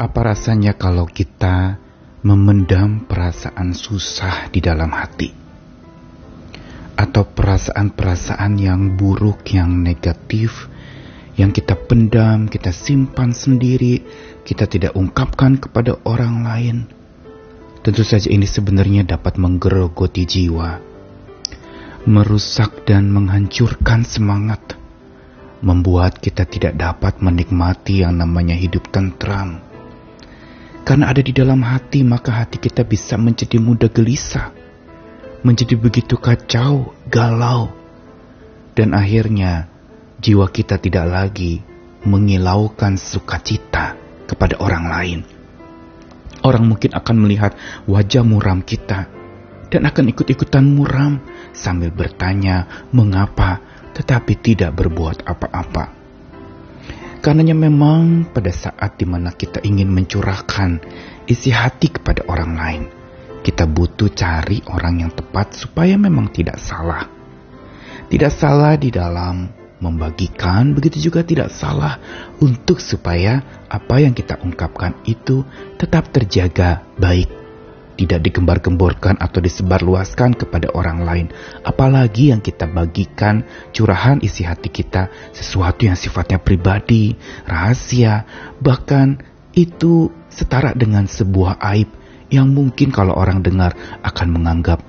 Apa rasanya kalau kita memendam perasaan susah di dalam hati? Atau perasaan-perasaan yang buruk, yang negatif, yang kita pendam, kita simpan sendiri, kita tidak ungkapkan kepada orang lain. Tentu saja ini sebenarnya dapat menggerogoti jiwa, merusak dan menghancurkan semangat, membuat kita tidak dapat menikmati yang namanya hidup tentram karena ada di dalam hati, maka hati kita bisa menjadi mudah gelisah, menjadi begitu kacau, galau, dan akhirnya jiwa kita tidak lagi mengilaukan sukacita kepada orang lain. Orang mungkin akan melihat wajah muram kita dan akan ikut-ikutan muram sambil bertanya mengapa tetapi tidak berbuat apa-apa. Karenanya memang pada saat di mana kita ingin mencurahkan isi hati kepada orang lain, kita butuh cari orang yang tepat supaya memang tidak salah. Tidak salah di dalam membagikan, begitu juga tidak salah untuk supaya apa yang kita ungkapkan itu tetap terjaga baik tidak digembar-gemborkan atau disebarluaskan kepada orang lain. Apalagi yang kita bagikan curahan isi hati kita, sesuatu yang sifatnya pribadi, rahasia, bahkan itu setara dengan sebuah aib yang mungkin kalau orang dengar akan menganggap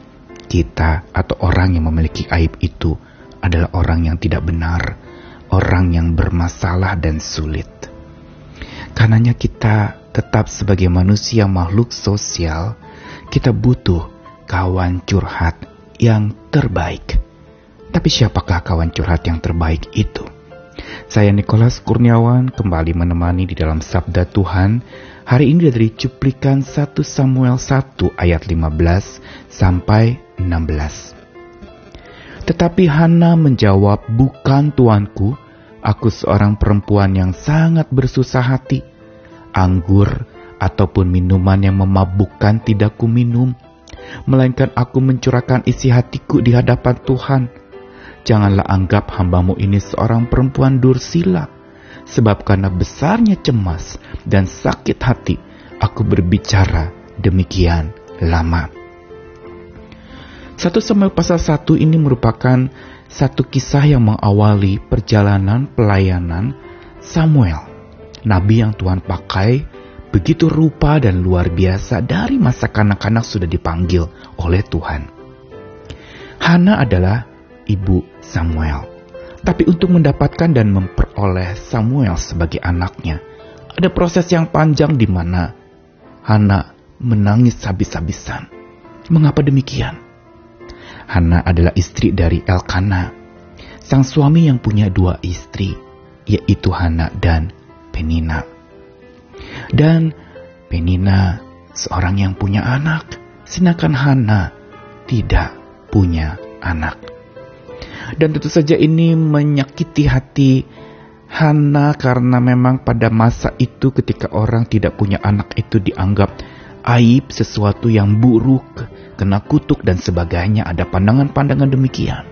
kita atau orang yang memiliki aib itu adalah orang yang tidak benar, orang yang bermasalah dan sulit. Karenanya kita tetap sebagai manusia makhluk sosial, kita butuh kawan curhat yang terbaik. Tapi siapakah kawan curhat yang terbaik itu? Saya Nikolas Kurniawan kembali menemani di dalam Sabda Tuhan. Hari ini dari cuplikan 1 Samuel 1 ayat 15 sampai 16. Tetapi Hana menjawab, "Bukan tuanku, aku seorang perempuan yang sangat bersusah hati. Anggur ataupun minuman yang memabukkan tidak ku minum, melainkan aku mencurahkan isi hatiku di hadapan Tuhan. Janganlah anggap hambamu ini seorang perempuan dursila, sebab karena besarnya cemas dan sakit hati, aku berbicara demikian lama. Satu Samuel pasal 1 ini merupakan satu kisah yang mengawali perjalanan pelayanan Samuel, nabi yang Tuhan pakai begitu rupa dan luar biasa dari masa kanak-kanak sudah dipanggil oleh Tuhan. Hana adalah ibu Samuel. Tapi untuk mendapatkan dan memperoleh Samuel sebagai anaknya, ada proses yang panjang di mana Hana menangis habis-habisan. Mengapa demikian? Hana adalah istri dari Elkana, sang suami yang punya dua istri, yaitu Hana dan Penina. Dan Penina seorang yang punya anak, sedangkan Hana tidak punya anak. Dan tentu saja ini menyakiti hati Hana karena memang pada masa itu ketika orang tidak punya anak itu dianggap aib, sesuatu yang buruk, kena kutuk dan sebagainya. Ada pandangan-pandangan demikian.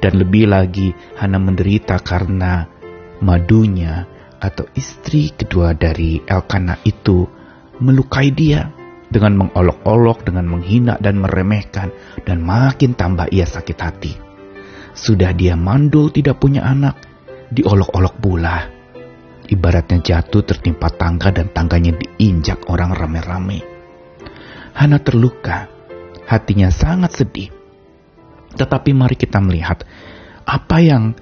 Dan lebih lagi Hana menderita karena madunya atau istri kedua dari Elkana itu melukai dia dengan mengolok-olok, dengan menghina dan meremehkan, dan makin tambah ia sakit hati. Sudah dia mandul tidak punya anak, diolok-olok pula. Ibaratnya jatuh tertimpa tangga dan tangganya diinjak orang rame-rame. Hana terluka, hatinya sangat sedih. Tetapi mari kita melihat apa yang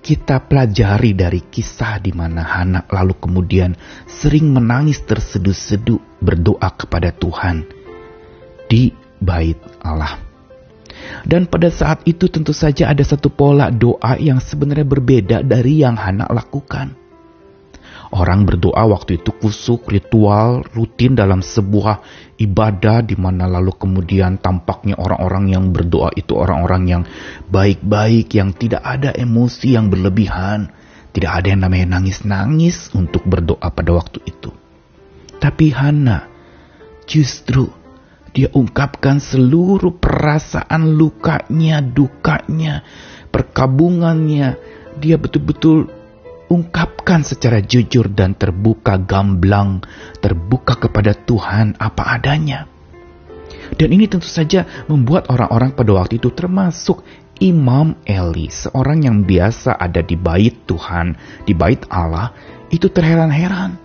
kita pelajari dari kisah di mana Hana lalu kemudian sering menangis terseduh-seduh berdoa kepada Tuhan di bait Allah. Dan pada saat itu tentu saja ada satu pola doa yang sebenarnya berbeda dari yang Hana lakukan. Orang berdoa waktu itu kusuk, ritual, rutin dalam sebuah ibadah di mana lalu kemudian tampaknya orang-orang yang berdoa itu orang-orang yang baik-baik, yang tidak ada emosi yang berlebihan. Tidak ada yang namanya nangis-nangis untuk berdoa pada waktu itu. Tapi Hana justru dia ungkapkan seluruh perasaan lukanya, dukanya, perkabungannya. Dia betul-betul ungkapkan secara jujur dan terbuka gamblang, terbuka kepada Tuhan apa adanya. Dan ini tentu saja membuat orang-orang pada waktu itu termasuk Imam Eli, seorang yang biasa ada di bait Tuhan, di bait Allah, itu terheran-heran.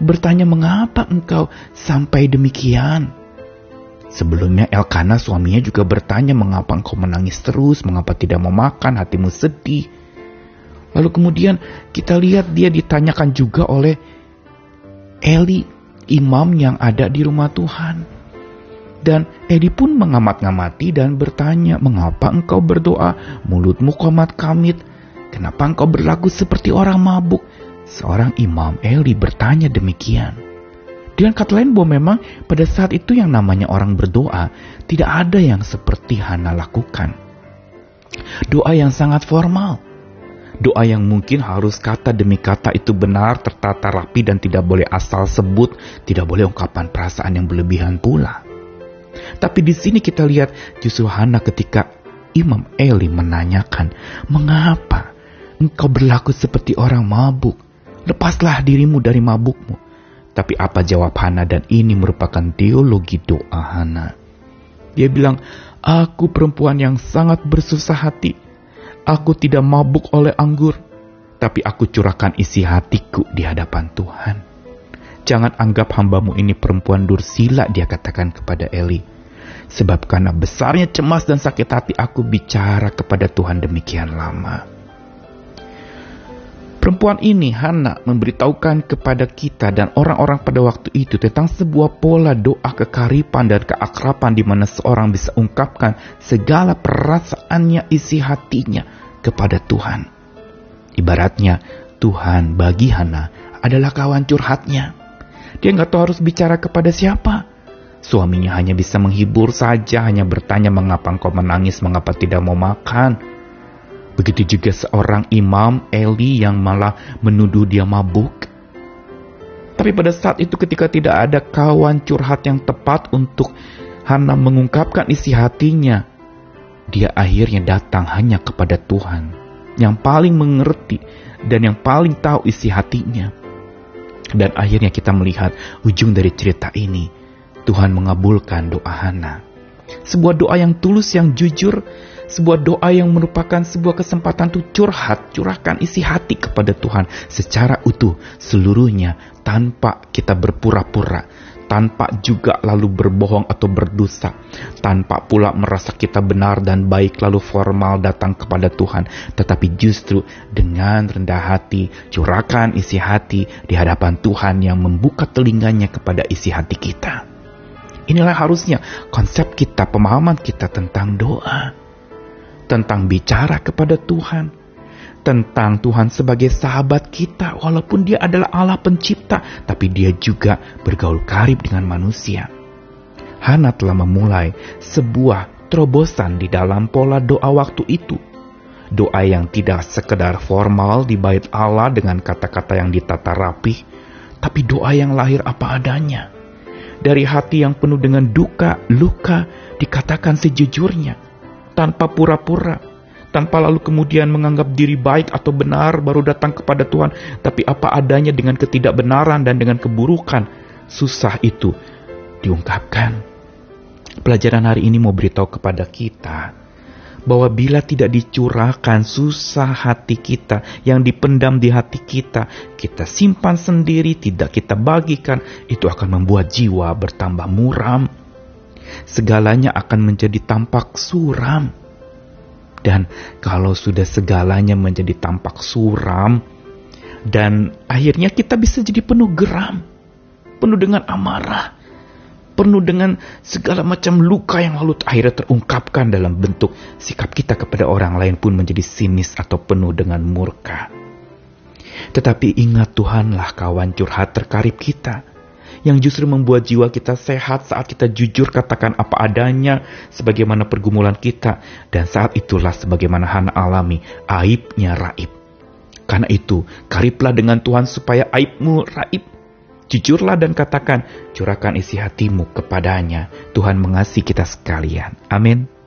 Bertanya mengapa engkau sampai demikian? Sebelumnya Elkana suaminya juga bertanya mengapa engkau menangis terus, mengapa tidak mau makan, hatimu sedih. Lalu kemudian kita lihat dia ditanyakan juga oleh Eli, imam yang ada di rumah Tuhan. Dan Eli pun mengamat-ngamati dan bertanya, mengapa engkau berdoa, mulutmu komat kamit, kenapa engkau berlaku seperti orang mabuk? Seorang imam Eli bertanya demikian. Dengan kata lain bahwa memang pada saat itu yang namanya orang berdoa tidak ada yang seperti Hana lakukan. Doa yang sangat formal. Doa yang mungkin harus kata demi kata itu benar, tertata rapi dan tidak boleh asal sebut, tidak boleh ungkapan perasaan yang berlebihan pula. Tapi di sini kita lihat justru Hana ketika Imam Eli menanyakan, "Mengapa engkau berlaku seperti orang mabuk? Lepaslah dirimu dari mabukmu." Tapi apa jawab Hana dan ini merupakan teologi doa Hana. Dia bilang, aku perempuan yang sangat bersusah hati. Aku tidak mabuk oleh anggur, tapi aku curahkan isi hatiku di hadapan Tuhan. Jangan anggap hambamu ini perempuan dursila, dia katakan kepada Eli. Sebab karena besarnya cemas dan sakit hati aku bicara kepada Tuhan demikian lama. Perempuan ini, Hana, memberitahukan kepada kita dan orang-orang pada waktu itu tentang sebuah pola doa kekaripan dan keakrapan di mana seorang bisa ungkapkan segala perasaannya, isi hatinya kepada Tuhan. Ibaratnya, Tuhan bagi Hana adalah kawan curhatnya. Dia nggak tahu harus bicara kepada siapa. Suaminya hanya bisa menghibur saja, hanya bertanya mengapa engkau menangis, mengapa tidak mau makan. Begitu juga seorang imam Eli yang malah menuduh dia mabuk. Tapi pada saat itu ketika tidak ada kawan curhat yang tepat untuk Hana mengungkapkan isi hatinya, dia akhirnya datang hanya kepada Tuhan yang paling mengerti dan yang paling tahu isi hatinya. Dan akhirnya kita melihat ujung dari cerita ini. Tuhan mengabulkan doa Hana. Sebuah doa yang tulus, yang jujur, sebuah doa yang merupakan sebuah kesempatan untuk curhat, curahkan isi hati kepada Tuhan secara utuh seluruhnya tanpa kita berpura-pura, tanpa juga lalu berbohong atau berdosa, tanpa pula merasa kita benar dan baik lalu formal datang kepada Tuhan, tetapi justru dengan rendah hati, curahkan isi hati di hadapan Tuhan yang membuka telinganya kepada isi hati kita. Inilah harusnya konsep kita, pemahaman kita tentang doa tentang bicara kepada Tuhan, tentang Tuhan sebagai sahabat kita, walaupun Dia adalah Allah Pencipta, tapi Dia juga bergaul karib dengan manusia. Hana telah memulai sebuah terobosan di dalam pola doa waktu itu. Doa yang tidak sekedar formal di bait Allah dengan kata-kata yang ditata rapi, tapi doa yang lahir apa adanya. Dari hati yang penuh dengan duka, luka, dikatakan sejujurnya tanpa pura-pura, tanpa lalu kemudian menganggap diri baik atau benar baru datang kepada Tuhan, tapi apa adanya dengan ketidakbenaran dan dengan keburukan, susah itu diungkapkan. Pelajaran hari ini mau beritahu kepada kita bahwa bila tidak dicurahkan susah hati kita yang dipendam di hati kita, kita simpan sendiri, tidak kita bagikan, itu akan membuat jiwa bertambah muram, segalanya akan menjadi tampak suram. Dan kalau sudah segalanya menjadi tampak suram, dan akhirnya kita bisa jadi penuh geram, penuh dengan amarah, penuh dengan segala macam luka yang lalu akhirnya terungkapkan dalam bentuk sikap kita kepada orang lain pun menjadi sinis atau penuh dengan murka. Tetapi ingat Tuhanlah kawan curhat terkarib kita yang justru membuat jiwa kita sehat saat kita jujur katakan apa adanya sebagaimana pergumulan kita dan saat itulah sebagaimana Hana alami aibnya raib. Karena itu, kariplah dengan Tuhan supaya aibmu raib. Jujurlah dan katakan, curahkan isi hatimu kepadanya. Tuhan mengasihi kita sekalian. Amin.